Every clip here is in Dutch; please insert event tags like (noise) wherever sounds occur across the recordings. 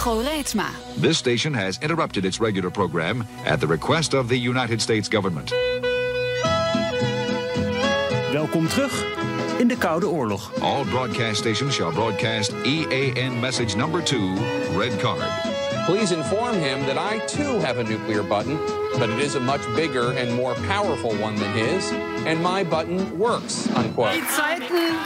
Hugo Reitsma. This station has interrupted its regular program at the request of the United States government. Welkom terug in de Koude Oorlog. All broadcast stations shall broadcast EAN message number two, red card. Please inform him that I too have a nuclear button, but it is a much bigger and more powerful one than his, and my button works. Unquote. Die Zeiten,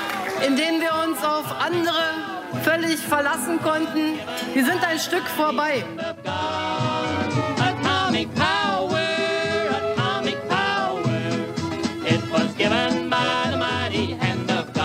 in denen wir uns auf andere völlig verlassen konnten, die sind ein Stück vorbei. Atomic power, atomic power. It was given by the mighty hand of God.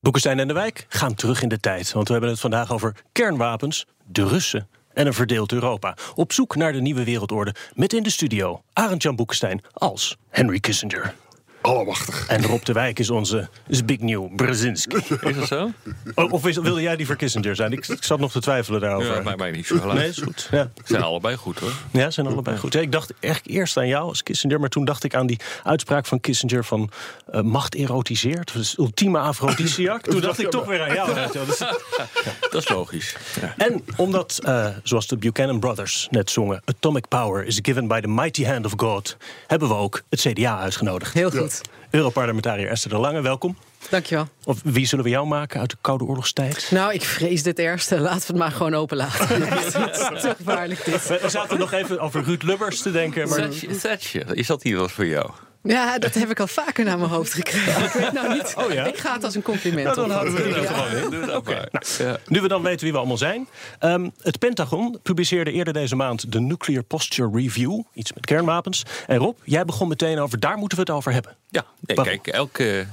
Boekenstein en de Wijk gaan terug in de tijd. Want we hebben het vandaag over kernwapens, de Russen en een verdeeld Europa. Op zoek naar de nieuwe wereldorde met in de studio Arend-Jan Boekenstein als Henry Kissinger. Allemachtig. En Rob de Wijk is onze Zbigniew Brzezinski. Is dat zo? Oh, Of is- wilde jij die voor Kissinger zijn? Ik, ik zat nog te twijfelen daarover. Ja, maakt mij niet zo Nee, is goed. Ja. Ze zijn allebei goed hoor. Ja, zijn allebei goed. Ja, ik dacht eigenlijk eerst aan jou als Kissinger, maar toen dacht ik aan die uitspraak van Kissinger van eh, macht erotiseert. Dus ultieme afrodisiac. toen dacht ik toch weer aan jou. weet je wel. Dus- (laughs) Dat is logisch. Ja. en omdat, eh, zoals de Buchanan Brothers net zongen, atomic power is given by the mighty hand of God, hebben we ook het CDA uitgenodigd. Heel goed. Europarlementariër Esther de Lange, welkom. Dankjewel. Of wie zullen we jou maken uit de Koude Oorlogstijd? Nou, ik vrees dit ergste. Laten we het maar gewoon openlaten. (laughs) Het is te gevaarlijk dit. We we zaten nog even over Ruud Lubbers te denken. Maar... Thatcher, is dat hier wat voor jou? Ja, dat heb ik al vaker naar mijn hoofd gekregen. Ik weet nou niet. Oh ja? Ik ga het als een compliment Nou, dan houden we er Ja. gewoon in. Het maar. Nou, Nu we dan weten wie we allemaal zijn. Ehm, het Pentagon publiceerde eerder deze maand de Nuclear Posture Review. Iets met kernwapens. En Rob, jij begon meteen over, daar moeten we het over hebben. Ja, nee, kijk, elke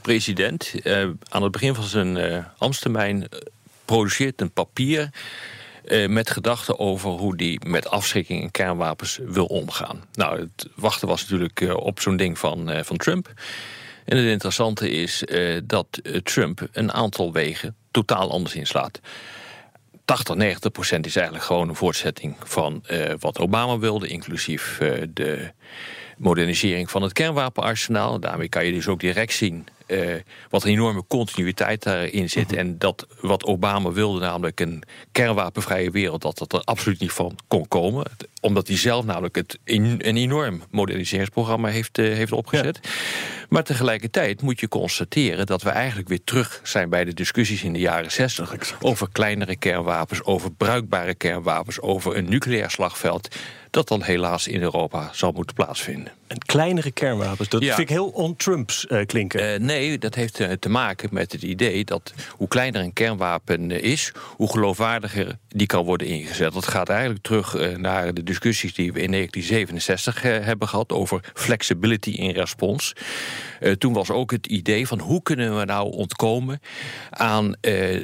president eh, aan het begin van zijn eh ambtstermijn eh, produceert een papier eh, met gedachten over hoe die met afschrikking en kernwapens wil omgaan. Nou, het wachten was natuurlijk eh, op zo'n ding van, eh, van Trump. En het interessante is dat Trump een aantal wegen totaal anders inslaat. 80, 90 procent is eigenlijk gewoon een voortzetting van wat Obama wilde, inclusief de modernisering van het kernwapenarsenaal. Daarmee kan je dus ook direct zien eh, wat een enorme continuïteit daarin zit. En dat wat Obama wilde, namelijk een kernwapenvrije wereld, dat dat er absoluut niet van kon komen. Omdat hij zelf namelijk het een, een enorm moderniseringsprogramma heeft, eh, heeft opgezet. Maar tegelijkertijd moet je constateren dat we eigenlijk weer terug zijn bij de discussies in de jaren 60 over kleinere kernwapens, over bruikbare kernwapens, over een nucleair slagveld. Dat dan helaas in Europa zal moeten plaatsvinden. En kleinere kernwapens, dat Ja. vind ik heel on-Trumps eh, klinken. Eh, nee, dat heeft eh, te maken met het idee dat hoe kleiner een kernwapen is, hoe geloofwaardiger die kan worden ingezet. Dat gaat eigenlijk terug naar de discussies die we in 1967 eh, hebben gehad over flexibility in respons. Toen was ook het idee van hoe kunnen we nou ontkomen aan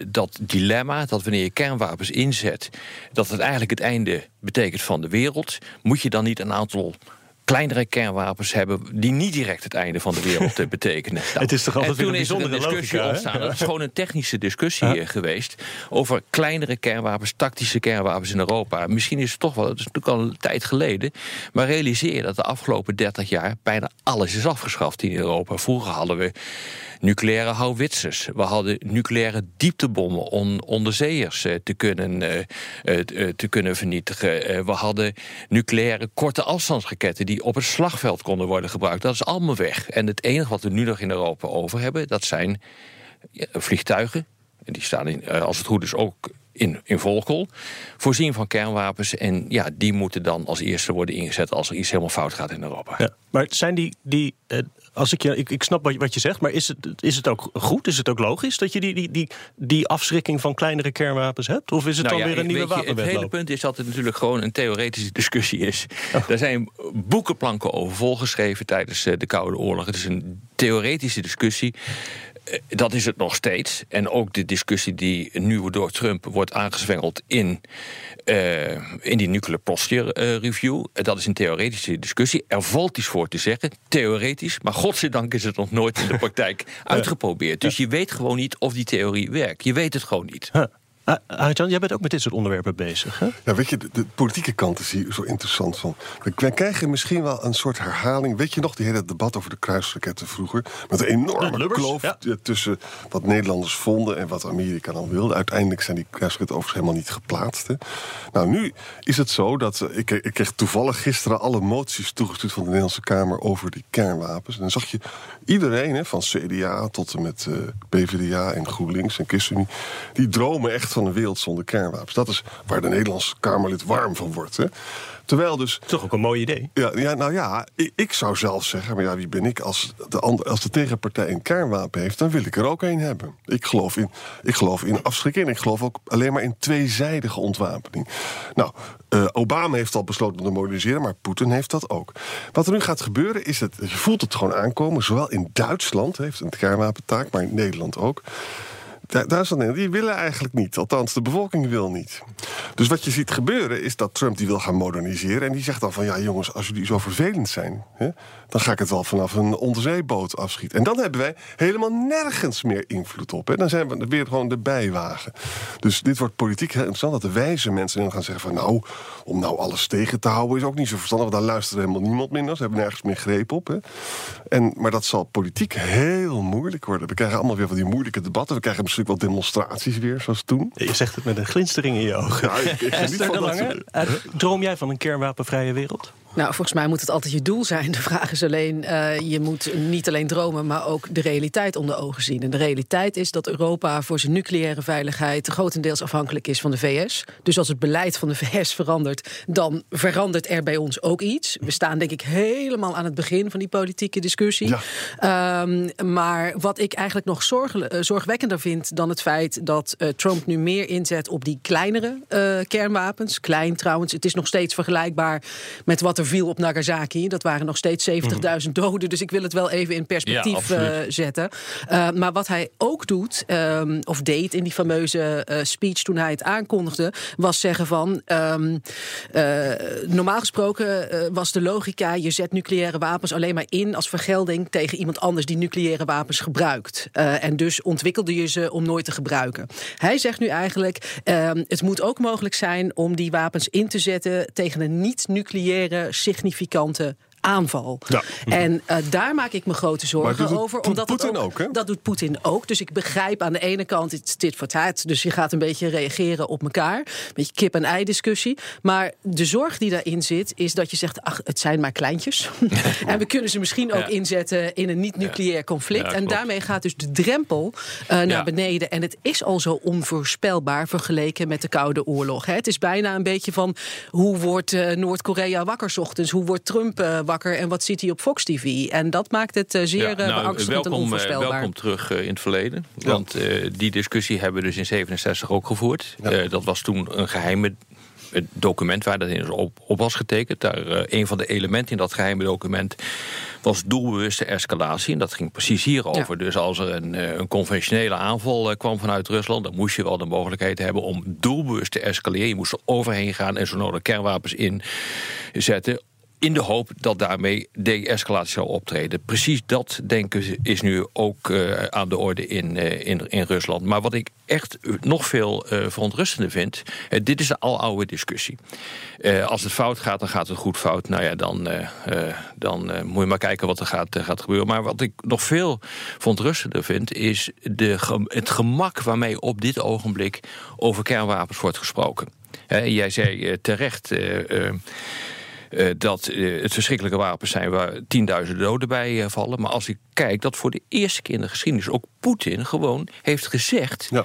dat dilemma dat wanneer je kernwapens inzet, dat het eigenlijk het einde betekent van de wereld. Moet je dan niet een aantal kleinere kernwapens hebben die niet direct het einde van de wereld eh, betekenen. Nou, (laughs) Het is toch altijd en toen een is er een discussie logica, ontstaan. Dat is gewoon een technische discussie geweest over kleinere kernwapens, tactische kernwapens in Europa. Misschien is het toch wel, dat is natuurlijk al een tijd geleden, maar realiseer je dat de afgelopen 30 jaar bijna alles is afgeschaft in Europa. Vroeger hadden we nucleaire houwitsers. We hadden nucleaire dieptebommen om onderzeeërs eh, te, kunnen, eh, te kunnen vernietigen. We hadden nucleaire korte afstandsraketten die op het slagveld konden worden gebruikt. Dat is allemaal weg. En het enige wat we nu nog in Europa over hebben, dat zijn vliegtuigen. En die staan in, eh, als het goed is ook in, in volkel. Voorzien van kernwapens. En ja, die moeten dan als eerste worden ingezet als er iets helemaal fout gaat in Europa. Ja. Maar zijn die, die eh, als ik, je, ik, ik snap wat je, wat je zegt, maar is het, is het ook goed? Is het ook logisch dat je die, die, die, die afschrikking van kleinere kernwapens hebt? Of is het Nou dan ja, weer een nieuwe je, Het hele wapenwetloop? punt is dat het natuurlijk gewoon een theoretische discussie is. Er zijn boekenplanken over volgeschreven tijdens eh, de Koude Oorlog. Het is een theoretische discussie. Eh, dat is het nog steeds. En ook de discussie die nu door Trump wordt aangezwengeld in, eh, in die nuclear posture eh, review. Dat is een theoretische discussie. Er valt iets voor te zeggen, theoretisch. Maar godzijdank is het nog nooit in de (laughs) praktijk uitgeprobeerd. Dus je weet gewoon niet of die theorie werkt. Je weet het gewoon niet. Huh. Ah, Arjan, jij bent ook met dit soort onderwerpen bezig, hè? Ja, weet je, de, de politieke kant is hier zo interessant van. We- Wij krijgen misschien wel een soort herhaling. Weet je nog, die hele debat over de kruisraketten vroeger? Met een enorme Lubbers, kloof ja. eh, tussen wat Nederlanders vonden en wat Amerika dan wilde. Uiteindelijk zijn die kruisraketten overigens helemaal niet geplaatst. Hè. Nou, nu is het zo dat... eh, ik, ik kreeg toevallig gisteren alle moties toegestuurd van de Nederlandse Kamer over die kernwapens. En dan zag je iedereen, hè, van CDA tot en met eh PvdA en GroenLinks en ChristenUnie... die dromen echt van een wereld zonder kernwapens. Dat is waar de Nederlandse Kamerlid warm van wordt. Hè. Terwijl dus Toch ook een mooi idee. ja, ja, nou ja, ik, ik zou zelf zeggen, maar ja, wie ben ik? Als de, ander, als de tegenpartij een kernwapen heeft, dan wil ik er ook een hebben. Ik geloof in, ik geloof in afschrikking ik geloof ook alleen maar in tweezijdige ontwapening. Nou, eh, Obama heeft al besloten om te moderniseren, maar Poetin heeft dat ook. Wat er nu gaat gebeuren is dat je voelt het gewoon aankomen, zowel in Duitsland heeft een kernwapentaak, maar in Nederland ook. Du- Duitsland en die willen eigenlijk niet. Althans, de bevolking wil niet. Dus wat je ziet gebeuren is dat Trump die wil gaan moderniseren. En die zegt dan van ja jongens, als jullie zo vervelend zijn... Hè, dan ga ik het wel vanaf een onderzeeboot afschieten. En dan hebben wij helemaal nergens meer invloed op. Hè. Dan zijn we weer gewoon de bijwagen. Dus dit wordt politiek heel interessant. Dat de wijze mensen dan gaan zeggen van nou... om nou alles tegen te houden is ook niet zo verstandig. Want daar luistert helemaal niemand minder. Ze hebben nergens meer greep op. Hè. En, maar dat zal politiek heel moeilijk worden. We krijgen allemaal weer van die moeilijke debatten. We krijgen misschien wel demonstraties weer, zoals toen. Je zegt het met een glinstering in je ogen. Ja, ik, ik geniet Esther van dat Lange, eh, droom jij van een kernwapenvrije wereld? Nou, volgens mij moet het altijd je doel zijn. De vraag is alleen, eh, je moet niet alleen dromen, maar ook de realiteit onder ogen zien. En de realiteit is dat Europa voor zijn nucleaire veiligheid grotendeels afhankelijk is van de VS. Dus als het beleid van de (laughs) VS verandert, dan verandert er bij ons ook iets. We staan denk ik helemaal aan het begin van die politieke discussie. Ehm, maar wat ik eigenlijk nog eh, zorgwekkender vind dan het feit dat eh, Trump nu meer inzet op die kleinere kernwapens. Klein trouwens, het is nog steeds vergelijkbaar met wat er viel op Nagasaki. Dat waren nog steeds 70.000 doden. Dus ik wil het wel even in perspectief Ja, eh, zetten. Uh, maar wat hij ook doet, um, of deed in die fameuze uh, speech toen hij het aankondigde, was zeggen van. Um, uh, normaal gesproken was de logica: je zet nucleaire wapens alleen maar in als vergelding tegen iemand anders die nucleaire wapens gebruikt. En dus ontwikkelde je ze om nooit te gebruiken. Hij zegt nu eigenlijk: um, het moet ook mogelijk zijn om die wapens in te zetten tegen een niet-nucleaire significante aanval. Ja. En uh, daar maak ik me grote zorgen over. Omdat het Poetin ook? Dat doet Poetin ook. Dus ik begrijp aan de ene kant, het is dit voor taart. Dus je gaat een beetje reageren op elkaar. Een beetje kip-en-ei discussie. Maar de zorg die daarin zit, is dat je zegt... ach, het zijn maar kleintjes. (laughs) (laughs) en we kunnen ze misschien ook Ja. inzetten in een niet-nucleair conflict. En daarmee gaat dus de drempel uh, naar beneden. En het is al zo onvoorspelbaar vergeleken met de Koude Oorlog. Hè. Het is bijna een beetje van... hoe wordt uh, Noord-Korea wakker 's ochtends? Hoe wordt Trump uh, wakker? En wat ziet hij op Fox TV? En dat maakt het uh, zeer Ja, ja, nou, beangstigend en welkom, eh, onvoorspelbaar. welkom terug eh, in het verleden. Want eh, die discussie hebben we dus in 67 ook gevoerd. Eh, dat was toen een geheime eh, document waar dat in op, op was getekend. Daar, eh, een van de elementen in dat geheime document was doelbewuste escalatie. En dat ging precies hierover. Dus als er een, eh, een conventionele aanval eh, kwam vanuit Rusland... dan moest je wel de mogelijkheid hebben om doelbewust te escaleren. Je moest er overheen gaan en zo nodig kernwapens inzetten in de hoop dat daarmee de-escalatie zou optreden. Precies dat, denken is nu ook uh, aan de orde in, uh, in, in Rusland. Maar wat ik echt nog veel uh, verontrustender vind... dit is een aloude discussie. als het fout gaat, dan gaat het goed fout. Nou ja, dan, dan moet je maar kijken wat er gaat, gaat gebeuren. Maar wat ik nog veel verontrustender vind... is de, het gemak waarmee op dit ogenblik over kernwapens wordt gesproken. jij zei terecht... Uh, dat uh, het verschrikkelijke wapens zijn waar tienduizenden doden bij uh, vallen. Maar als ik kijk dat voor de eerste keer in de geschiedenis ook Poetin gewoon heeft gezegd. Ja.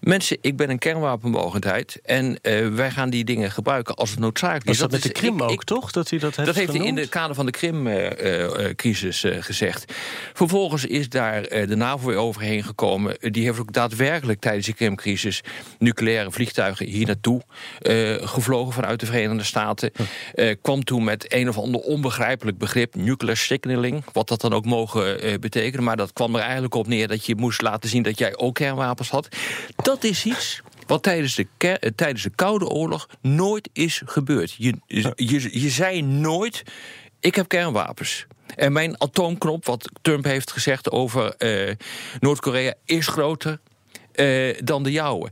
Mensen, ik ben een kernwapenmogendheid. En eh, wij gaan die dingen gebruiken als het noodzakelijk Was is. dat met de is- Krim ik- ook, ik- toch? Dat hij dat heeft dat heeft hij in het kader van de Krim-crisis gezegd. Vervolgens is daar eh, de NAVO weer overheen gekomen. Eh, Die heeft ook daadwerkelijk tijdens de Krim-crisis nucleaire vliegtuigen hier naartoe eh, gevlogen vanuit de Verenigde Staten. Eh, kwam toen met een of ander onbegrijpelijk begrip, nuclear signaling, wat dat dan ook mogen eh, betekenen. Maar dat kwam er eigenlijk op neer dat je moest laten zien dat jij ook kernwapens had. Dat is iets wat tijdens de, eh, tijdens de Koude Oorlog nooit is gebeurd. Je, je, je zei nooit, ik heb kernwapens. En mijn atoomknop, wat Trump heeft gezegd over eh, Noord-Korea, is groter eh, dan de jouwe.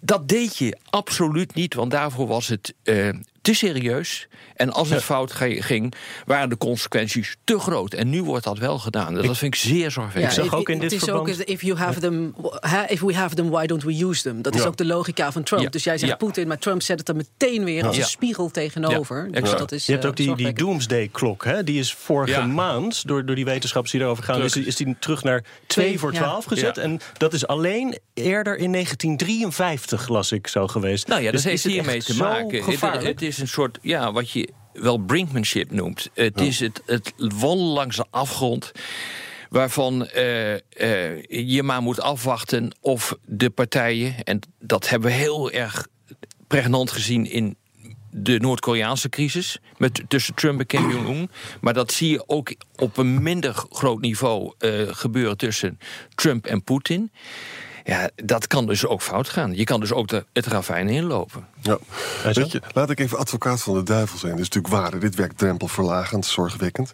Dat deed je absoluut niet, want daarvoor was het eh, te serieus. En als het fout ging, waren de consequenties te groot. En nu wordt dat wel gedaan. Dat vind ik zeer zorgwekkend. Ja, het- het is ook, if, you have them, if we have them, why don't we use them? Dat is Ja. ook de logica van Trump. Ja. Dus jij zegt Ja. Poetin, maar Trump zet het er meteen weer als Ja. een spiegel tegenover. Ja, Dus dat is, je hebt eh, ook die, die. Doomsday-klok. hè? Die is vorige Ja. maand door, door die wetenschappers die erover gaan... Terug. Is, die- is die terug naar 2 voor ja. 12 gezet. Ja. En dat is alleen eerder in 1953, las ik, zo geweest. Nou ja, Dus dat heeft het hiermee te maken. Het is een soort, ja, wat je wel brinkmanship noemt. Het is het, het wandelen langs de afgrond waarvan eh, eh, je maar moet afwachten of de partijen... en dat hebben we heel erg pregnant gezien in de Noord-Koreaanse crisis... Met, tussen Trump en Kim Jong-un. Maar dat zie je ook op een minder groot niveau eh, gebeuren... tussen Trump en Poetin. Ja, dat kan dus ook fout gaan. Je kan dus ook de, het ravijn inlopen. Ja. Weet je, laat ik even advocaat van de duivel zijn. Dat is natuurlijk waar. Dit werkt drempelverlagend, zorgwekkend.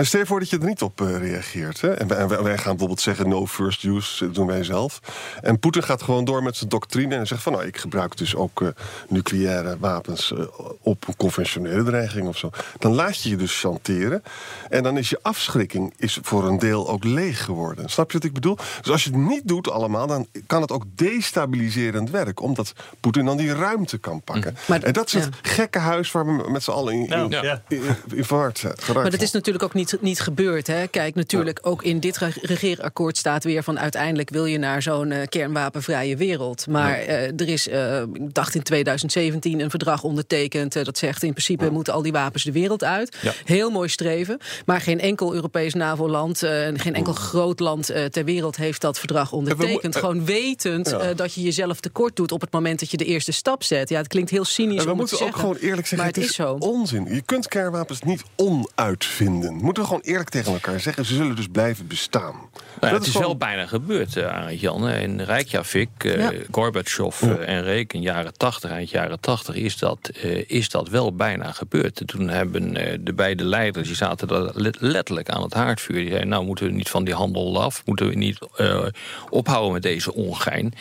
Maar stel je voor dat je er niet op eh, reageert. Hè? En, wij, en wij- wij gaan bijvoorbeeld zeggen no first use, dat doen wij zelf. En Poetin gaat gewoon door met zijn doctrine en zegt van... nou, ik gebruik dus ook eh, nucleaire wapens eh, op een conventionele dreiging of zo. Dan laat je je dus chanteren. En dan is je afschrikking is voor een deel ook leeg geworden. Snap je wat ik bedoel? Dus als je het niet doet allemaal, dan kan het ook destabiliserend werken. Omdat Poetin dan die ruimte kan pakken. Maar- en dat is het ja. gekke huis waar we met z'n allen in, in, Ja. Ja. in, in verward zijn. geraakt Maar dat is natuurlijk ook niet, niet gebeurd. Hè? Kijk, natuurlijk ook in dit re- regeerakkoord staat weer van... uiteindelijk wil je naar zo'n eh, kernwapenvrije wereld. Maar eh, er is, eh, ik dacht in 2017, een verdrag ondertekend... dat zegt in principe moeten al die wapens de wereld uit. Heel mooi streven. Maar geen enkel Europees NAVO-land... en geen enkel groot land ter wereld heeft dat verdrag ondertekend. Gewoon wetend dat je jezelf tekort doet... op het moment dat je de eerste stap zet. Ja, het klinkt heel cynisch En we om het te moeten ook zeggen. gewoon eerlijk zeggen, maar het het is, is zo. onzin. Je kunt kernwapens niet onuitvinden. Moeten we gewoon eerlijk tegen elkaar zeggen. Ze zullen dus blijven bestaan. Nou, het is gewoon- wel bijna gebeurd, uh, Jan. In Reykjavik, uh, Ja. Gorbachev uh, en Reagan, jaren 80, eind jaren 80, is dat, is dat wel bijna gebeurd. Toen hebben de beide leiders, die zaten daar letterlijk aan het haardvuur. Die zeiden, nou moeten we niet van die handel af, moeten we niet ophouden met deze ongein.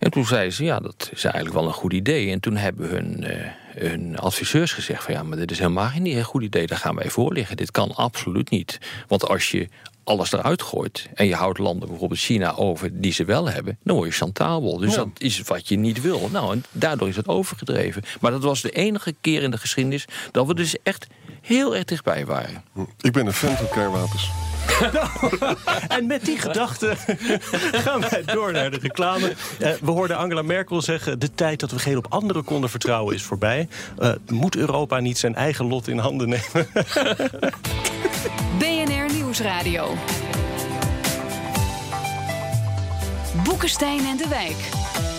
En toen zeiden ze, ja, dat is eigenlijk wel een goed idee. En toen hebben hun, uh, hun adviseurs gezegd van... ja, maar dit is helemaal geen goed idee, daar gaan wij voor liggen. Dit kan absoluut niet. Want als je alles eruit gooit en je houdt landen, bijvoorbeeld China, over die ze wel hebben... dan word je chantabel. Dus ja. dat is wat je niet wil. Nou, en daardoor is het overgedreven. Maar dat was de enige keer in de geschiedenis... dat we dus echt heel erg dichtbij waren. Ik ben een fan van kernwapens. (laughs) en met die gedachte gaan wij door naar de reclame. Uh, we hoorden Angela Merkel zeggen... de tijd dat we geen op anderen konden vertrouwen is voorbij. Uh, moet Europa niet zijn eigen lot in handen nemen? (laughs) BNR Nieuwsradio. Boekenstein en de Wijk.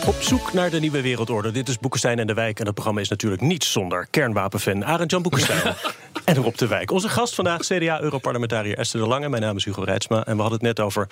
Op zoek naar de nieuwe wereldorde. Dit is Boekenstein en de Wijk. En dat programma is natuurlijk niet zonder kernwapenfan Arend-Jan Boekenstein. (laughs) en Rob de Wijk. Onze gast vandaag, CDA-europarlementariër Esther de Lange. Mijn naam is Hugo Reitsma. En we hadden het net over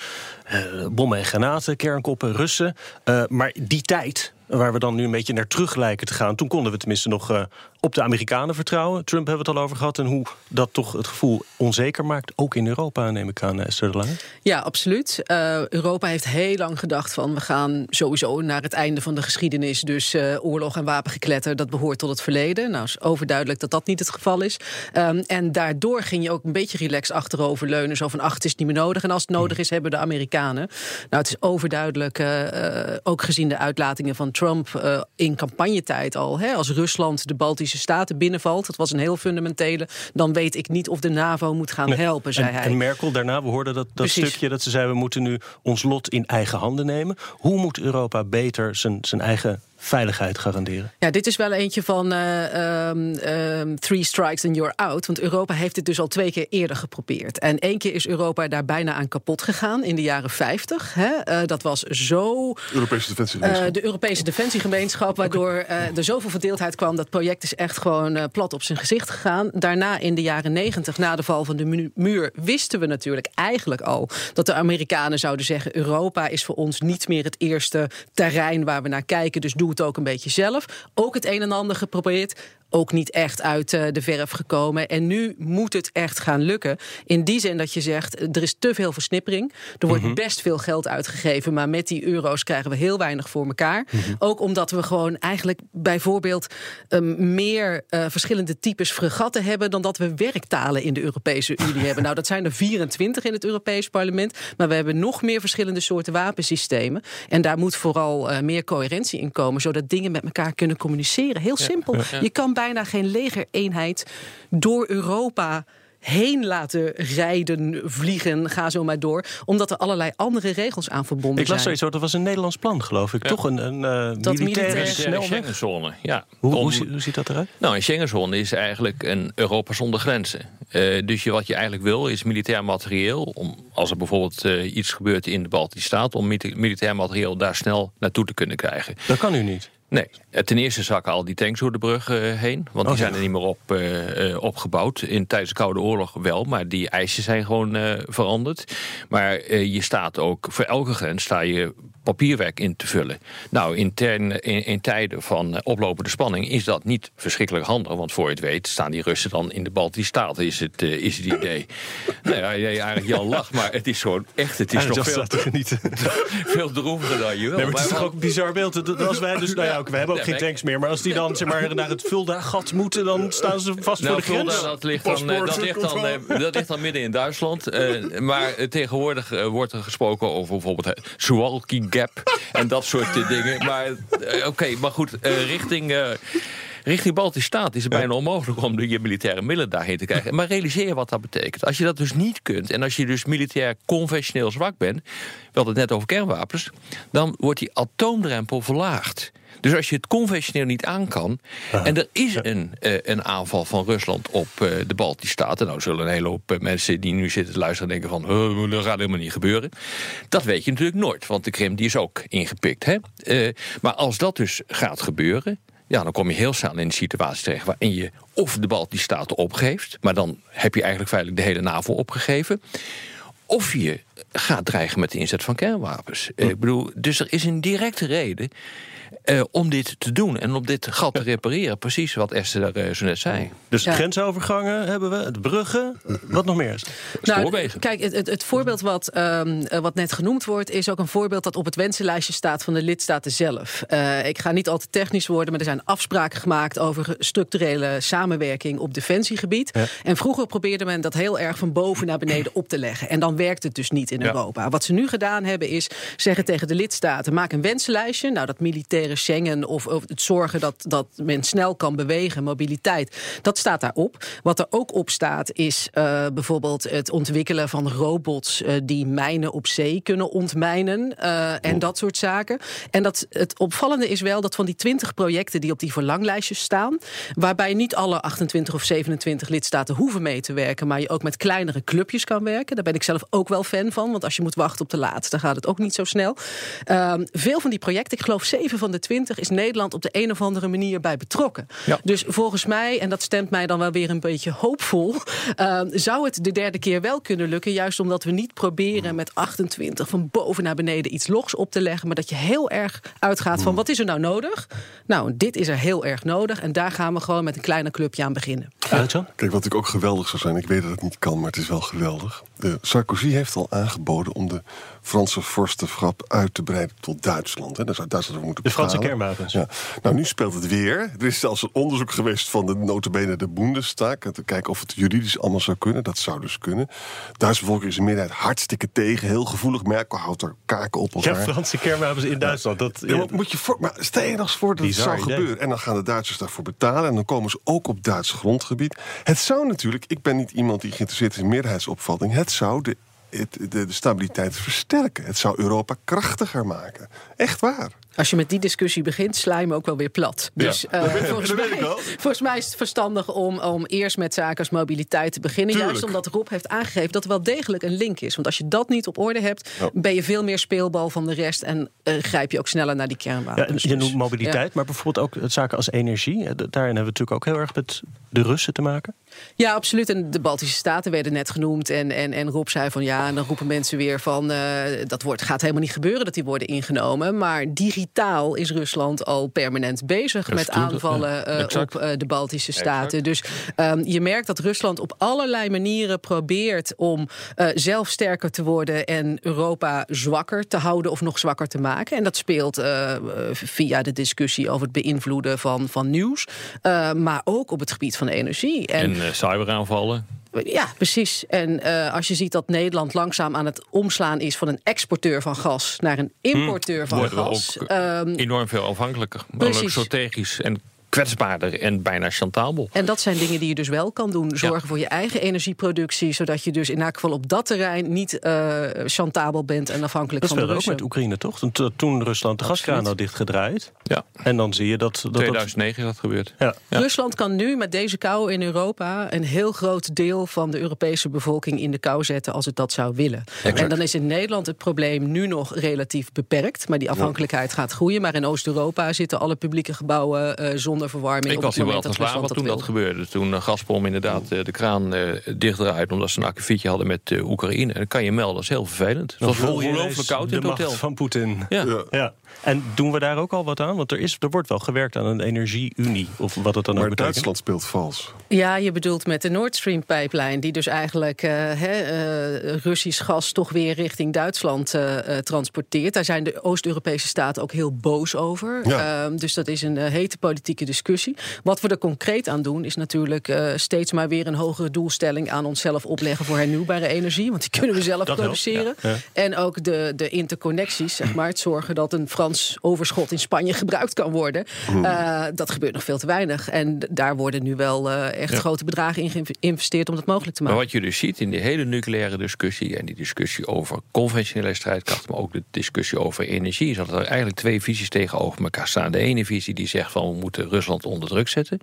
uh, bommen en granaten, kernkoppen, Russen. Uh, maar die tijd waar we dan nu een beetje naar terug lijken te gaan. Toen konden we tenminste nog uh, op de Amerikanen vertrouwen. Trump hebben we het al over gehad. En hoe dat toch het gevoel onzeker maakt. Ook in Europa, neem ik aan, Esther de Lange. Ja, absoluut. Uh, Europa heeft heel lang gedacht van... we gaan sowieso naar het einde van de geschiedenis. Dus uh, oorlog en wapengekletter, dat behoort tot het verleden. Nou, is overduidelijk dat dat niet het geval is. Um, en daardoor ging je ook een beetje relaxed achterover leunen. Zo van, ach, het is niet meer nodig. En als het nodig is, hebben de Amerikanen. Nou, het is overduidelijk, ook gezien de uitlatingen van Trump eh, in campagnetijd al. Hè, als Rusland de Baltische Staten binnenvalt, dat was een heel fundamentele. Dan weet ik niet of de NAVO moet gaan helpen, zei en, hij. en Merkel daarna, we hoorden dat, dat Precies. stukje dat ze zei... we moeten nu ons lot in eigen handen nemen. Hoe moet Europa beter zijn, zijn eigen veiligheid garanderen? Ja, dit is wel eentje van eh, ehm, ehm, three strikes and you're out. Want Europa heeft dit dus al twee keer eerder geprobeerd. En één keer is Europa daar bijna aan kapot gegaan in de jaren 50. Hè. Eh, dat was zo Europese defensie. Eh, de Europese Defensiegemeenschap, waardoor eh, er zoveel verdeeldheid kwam. Dat project is echt gewoon plat op zijn gezicht gegaan. Daarna in de jaren negentig, na de val van de mu- muur, wisten we natuurlijk eigenlijk al dat de Amerikanen zouden zeggen: Europa is voor ons niet meer het eerste terrein waar we naar kijken. Dus doe het ook een beetje zelf. Ook het een en ander geprobeerd. Ook niet echt uit eh, de verf gekomen. En nu moet het echt gaan lukken. In die zin dat je zegt, eh, er is te veel versnippering. Er wordt best veel geld uitgegeven. Maar met die euro's krijgen we heel weinig voor elkaar. Ook omdat we gewoon eigenlijk bijvoorbeeld um, meer uh, verschillende types fregatten hebben. dan dat we werktalen in de Europese Unie (laughs) hebben. Nou, dat zijn er 24 in het Europees Parlement. Maar we hebben nog meer verschillende soorten wapensystemen. En daar moet vooral uh, meer coherentie in komen. zodat dingen met elkaar kunnen communiceren. Heel simpel. Ja. Je kan bijna geen legereenheid door Europa heen laten rijden, vliegen, ga zo maar door. Omdat er allerlei andere regels aan verbonden ik las zijn. zoiets, dat was een Nederlands plan, geloof ik. Ja. Toch een, een uh, dat militaire Schengenzone. Ja. Hoe, hoe, hoe, ziet dat eruit? Nou, een Schengenzone is eigenlijk een Europa zonder grenzen. Uh, dus je, wat je eigenlijk wil is militair materieel. Om, als er bijvoorbeeld uh, iets gebeurt in de Baltische Staten... om militair materieel daar snel naartoe te kunnen krijgen. Dat kan u niet. Nee, ten eerste zakken al die tanks door de brug uh, heen. Want die oh, zijn er niet meer op, uh, uh, opgebouwd. In, tijdens de Koude Oorlog wel, maar die eisen zijn gewoon veranderd. Maar je staat ook, voor elke grens sta je papierwerk in te vullen. Nou, in, ten, in, in tijden van oplopende spanning is dat niet verschrikkelijk handig. Want voor je het weet staan die Russen dan in de Baltische Staten, is het, is het idee. nou ja, jij eigenlijk Jan lacht, maar het is gewoon echt, het is nog veel, te genieten. (laughs) veel droeviger dan je wil. Nee, maar het is toch ook een bizar beeld. Als wij dus, nou ja, we hebben ook geen tanks meer. Maar als die dan zeg maar, naar het Fulda-gat moeten, dan staan ze vast nou, voor de grens. Fulda, dat, ligt dan, dat, ligt dan, dat ligt dan midden in Duitsland. Uh, maar tegenwoordig uh, wordt er gesproken over bijvoorbeeld Suwalki En dat soort dingen. Maar oké, okay, maar goed, richting... Richting Baltische Staat is het bijna onmogelijk om je militaire middelen daarheen te krijgen. Maar realiseer je wat dat betekent. Als je dat dus niet kunt en als je dus militair conventioneel zwak bent, we het net over kernwapens, dan wordt die atoomdrempel verlaagd. Dus als je het conventioneel niet aan kan. Aha. en er is een, uh, een aanval van Rusland op uh, de Baltische Staten. Nou zullen een hele hoop uh, mensen die nu zitten te luisteren denken van. dat gaat helemaal niet gebeuren. Dat weet je natuurlijk nooit, want de Krim die is ook ingepikt. Hè? maar als dat dus gaat gebeuren. Ja, dan kom je heel snel in een situatie terecht waarin je of de Baltische Staten opgeeft, maar dan heb je eigenlijk feitelijk de hele NAVO opgegeven. Of je gaat dreigen met de inzet van kernwapens. Hm. Ik bedoel, dus er is een directe reden uh, om dit te doen en om dit gat te repareren. Precies wat Esther uh, zo net zei. Dus ja. grensovergangen hebben we, de bruggen, wat nog meer? Nou, kijk, het, het, het voorbeeld wat, um, wat net genoemd wordt... is ook een voorbeeld dat op het wensenlijstje staat van de lidstaten zelf. Uh, ik ga niet al te technisch worden, maar er zijn afspraken gemaakt... over structurele samenwerking op defensiegebied. Ja. En vroeger probeerde men dat heel erg van boven naar beneden op te leggen. En dan werkt het dus niet in ja. Europa. Wat ze nu gedaan hebben is zeggen tegen de lidstaten... maak een wensenlijstje, nou dat militaire Schengen of, of, het zorgen dat, dat men snel kan bewegen, mobiliteit, dat staat daarop. Wat er ook op staat is uh, bijvoorbeeld het ontwikkelen van robots uh, die mijnen op zee kunnen ontmijnen uh, en oh. dat soort zaken. En dat, het opvallende is wel dat van die 20 projecten die op die verlanglijstjes staan, waarbij niet alle 28 of 27 lidstaten hoeven mee te werken, maar je ook met kleinere clubjes kan werken. Daar ben ik zelf ook wel fan van, want als je moet wachten op de laatste, gaat het ook niet zo snel. veel van die projecten, ik geloof zeven van de 20 is Nederland op de een of andere manier bij betrokken. Ja. Dus volgens mij, en dat stemt mij dan wel weer een beetje hoopvol, uh, (laughs) zou het de derde keer wel kunnen lukken. Juist omdat we niet proberen met 28 van boven naar beneden iets logs op te leggen, maar dat je heel erg uitgaat van wat is er nou nodig? Nou, dit is er heel erg nodig en daar gaan we gewoon met een kleine clubje aan beginnen. Ja. Kijk, wat natuurlijk ook geweldig zou zijn, ik weet dat het niet kan, maar het is wel geweldig. De Sarkozy heeft al aangeboden om de Franse vorstenschap uit te breiden tot Duitsland. Hè. Daar zou Duitsland voor moeten Franse halen. kernwapens. Ja. Nou, nu speelt het weer. Er is zelfs een onderzoek geweest van de notabene de Bundestag. Te kijken of het juridisch allemaal zou kunnen. Dat zou dus kunnen. Duitse bevolking is in meerderheid hartstikke tegen. Heel gevoelig. Merkel houdt er kaken op Ja, elkaar. Franse kernwapens in Duitsland. Dat, Ja, maar moet je voor, maar stel je nog voor dat het zou idee. gebeuren. En dan gaan de Duitsers daarvoor betalen. En dan komen ze ook op Duits grondgebied. Het zou natuurlijk, ik ben niet iemand die geïnteresseerd is in meerderheidsopvatting. Het zou de, het- de, de stabiliteit versterken. Het zou Europa krachtiger maken. Echt waar. Als je met die discussie begint, sla je me ook wel weer plat. Ja, Dus eh, (laughs) dat weet- volgens, mij, ik wel. volgens mij is het verstandig om, om eerst met zaken als mobiliteit te beginnen. Tuurlijk. Juist omdat Rob heeft aangegeven dat er wel degelijk een link is. Want als je dat niet op orde hebt, Ja. ben je veel meer speelbal van de rest. En eh, grijp je ook sneller naar die Ja, en kernwapens. je Dus, noemt mobiliteit, ja. maar bijvoorbeeld ook het zaken als energie. Eh, Daarin hebben we natuurlijk ook heel erg met de Russen te maken. Ja, absoluut. En de Baltische Staten werden net genoemd. En, en, en Rob zei van ja, en dan roepen mensen weer van... eh, dat wordt, gaat helemaal niet gebeuren dat die worden ingenomen. Maar digitaal is Rusland al permanent bezig met aanvallen ja. eh, op eh, de Baltische Staten. Dus ehm, je merkt dat Rusland op allerlei manieren probeert om eh, zelf sterker te worden... en Europa zwakker te houden of nog zwakker te maken. En dat speelt via de discussie over het beïnvloeden van, van nieuws. eh, maar ook op het gebied van energie. En cyberaanvallen. Ja, precies. En eh, als je ziet dat Nederland langzaam aan het omslaan is van een exporteur van gas naar een importeur van worden we gas. ook ehm, enorm veel afhankelijker. Maar ook strategisch en kwetsbaarder en bijna chantabel. en dat zijn dingen die je dus wel kan doen. Zorgen voor je eigen energieproductie, zodat je dus in elk geval op dat terrein niet eh chantabel bent en afhankelijk Dat van de speelde ook Russen. met Oekraïne, toch? Toen, Rusland de gaskraan had dichtgedraaid. Ja, En dan zie je dat... dat, dat 2009 is dat gebeurd. ja. Ja. Rusland kan nu met deze kou in Europa een heel groot deel van de Europese bevolking in de kou zetten als het dat zou willen. En dan is in Nederland het probleem nu nog relatief beperkt, maar die afhankelijkheid gaat groeien. Maar in Oost-Europa zitten alle publieke gebouwen eh, zonder verwarming. Ik op was het hier wel te toen dat gebeurde. Toen uh, Gazprom inderdaad eh, de kraan eh dichtdraaide... omdat ze een akkefietje hadden met eh, Oekraïne. En dan kan je melden, dat is heel vervelend. Het was ongelooflijk koud in het hotel. van Poetin. Ja. Ja. En doen we daar ook al wat aan? Want er, is, er wordt wel gewerkt aan een energieunie. Of wat het dan ook Maar betekent. Duitsland speelt vals. Ja, je bedoelt met de Nord Stream pijplijn, die dus eigenlijk eh, hè, eh, Russisch gas toch weer richting Duitsland eh, transporteert. Daar zijn de Oost-Europese staten ook heel boos over. Ja. Ehm, dus dat is een hete politieke discussie. Wat we er concreet aan doen, is natuurlijk eh, steeds maar weer een hogere doelstelling aan onszelf opleggen voor hernieuwbare energie. Want die kunnen we zelf Dat produceren. ja. Ja. En ook de, de interconnecties, zeg maar. Het zorgen dat een Frans overschot in Spanje gebruikt kan worden. Eh, dat gebeurt nog veel te weinig. En daar worden nu wel eh, echt Ja. grote bedragen in geïnvesteerd om dat mogelijk te Maar maken. wat je dus ziet in die hele nucleaire discussie... en die discussie over conventionele strijdkrachten... maar ook de discussie over energie... is dat er eigenlijk twee visies tegenover elkaar staan. De ene visie die zegt van we moeten Rusland onder druk zetten...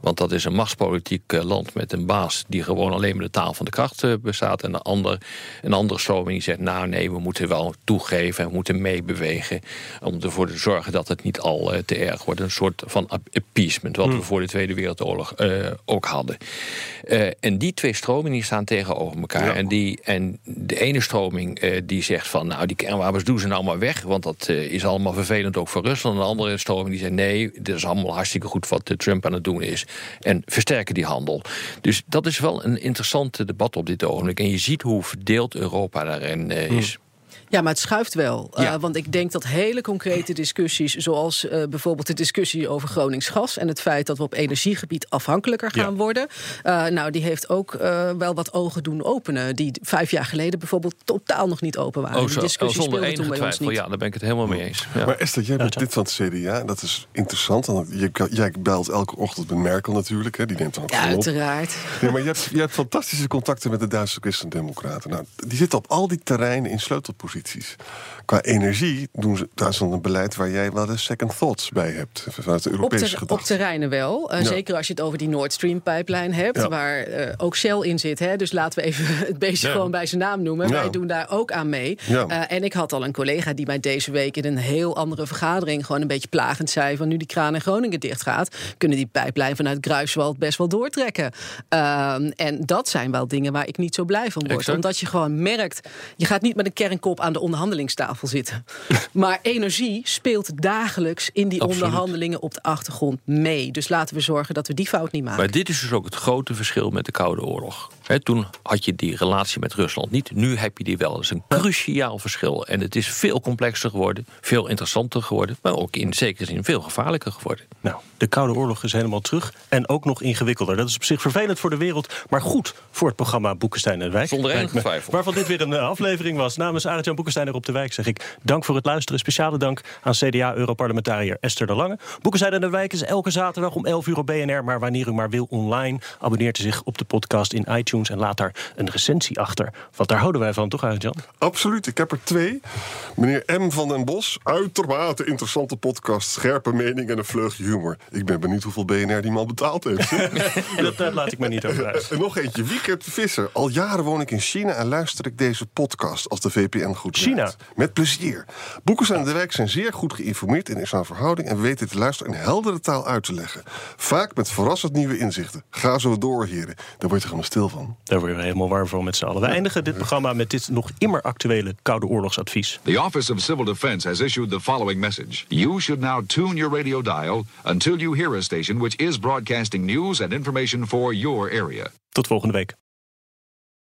Want dat is een machtspolitiek eh, land met een baas die gewoon alleen maar de taal van de kracht eh, bestaat. En een, ander, een andere stroming die zegt, nou nee, we moeten wel toegeven en we moeten meebewegen. Om ervoor te zorgen dat het niet al eh, te erg wordt. Een soort van appeasement, wat we voor de Tweede Wereldoorlog ook hadden. En die twee stromingen die staan tegenover elkaar. Ja. En, die, en de ene stroming die zegt van, nou die kernwapens doen ze nou maar weg. Want dat is allemaal vervelend ook voor Rusland. En de andere stroming die zegt, nee, dit is allemaal hartstikke goed wat Trump aan het doen is. En versterken die handel. Dus dat is wel een interessant debat op dit ogenblik. En je ziet hoe verdeeld Europa daarin eh, is. Ja, maar het schuift wel. Ja. Uh, want ik denk dat hele concrete discussies, zoals uh, bijvoorbeeld de discussie over Gronings gas en het feit dat we op energiegebied afhankelijker gaan Ja. worden, uh, nou, die heeft ook uh, wel wat ogen doen openen. Die vijf jaar geleden bijvoorbeeld totaal nog niet open waren. Oh, die zo, oh, discussie speelde toen bij ons twijfel. niet. Ja, daar ben ik het helemaal mee eens. Ja. Maar Esther, jij bent Ja, lid van het CDA. Dat is interessant. Want je, jij belt elke ochtend met Merkel natuurlijk. Hè. Die neemt dan ook Ja, op. uiteraard. Ja, maar je hebt, je hebt fantastische contacten met de Duitse Christendemocraten. Nou, die zitten op al die terreinen in Qua energie doen ze Duitsland een beleid waar jij wel de second thoughts bij hebt. Vanuit de Op, Europese ter- op gedachte. terreinen wel. Uh, Ja. Zeker als je het over die Nord Stream pipeline hebt, Ja. waar uh, ook Shell in zit. Hè? Dus laten we even het beestje Ja. gewoon bij zijn naam noemen. Ja. Wij doen daar ook aan mee. Ja. Uh, en ik had al een collega die mij deze week in een heel andere vergadering gewoon een beetje plagend zei: van nu die kraan in Groningen dicht gaat, kunnen die pijplijn vanuit Gruiswald best wel doortrekken. Um, en dat zijn wel dingen waar ik niet zo blij van word. Exact. Omdat je gewoon merkt, je gaat niet met een kernkop aan aan de onderhandelingstafel zitten. (laughs) maar energie speelt dagelijks in die Absoluut. onderhandelingen op de achtergrond mee. Dus laten we zorgen dat we die fout niet maken. Maar dit is dus ook het grote verschil met de Koude Oorlog. Hè, toen had je die relatie met Rusland niet. Nu heb je die wel. Dat is een cruciaal verschil. En het is veel complexer geworden, veel interessanter geworden... maar ook in zekere zin veel gevaarlijker geworden. Nou, de Koude Oorlog is helemaal terug en ook nog ingewikkelder. Dat is op zich vervelend voor de wereld, maar goed voor het programma Boekenstein en Wijk. Zonder enige twijfel. Waarvan dit weer een eh, aflevering was. Namens Arend-Jan Boekenstein er op de Wijk zeg ik dank voor het luisteren. Speciale dank aan CDA-europarlementariër Esther de Lange. Boekenstein en de Wijk is elke zaterdag om 11 uur op BNR, maar wanneer u maar wil online. Abonneert u zich op de podcast in iTunes en laat daar een recensie achter. Want daar houden wij van, toch Arend-Jan? Absoluut, ik heb er twee. Meneer M. van den Bos, uitermate interessante podcast, scherpe mening en een vleugje humor. Ik ben benieuwd hoeveel BNR die man betaald heeft. (laughs) dat, dat laat ik me niet over uit. En nog eentje, Wiekert Visser. Al jaren woon ik in China en luister ik deze podcast als de VPN goed China? werkt. Met plezier. Boekers aan de Wijk zijn zeer goed geïnformeerd in islam verhouding... en weten te luisteren in heldere taal uit te leggen. Vaak met verrassend nieuwe inzichten. Ga zo door, heren. Daar word je gewoon stil van. Daar worden we helemaal warm voor met z'n allen. We eindigen dit programma met dit nog immer actuele Koude Oorlogsadvies. The Office of Civil Defense has issued the following message. You should now tune your radio dial until you hear a station which is broadcasting news and information for your area. Tot volgende week.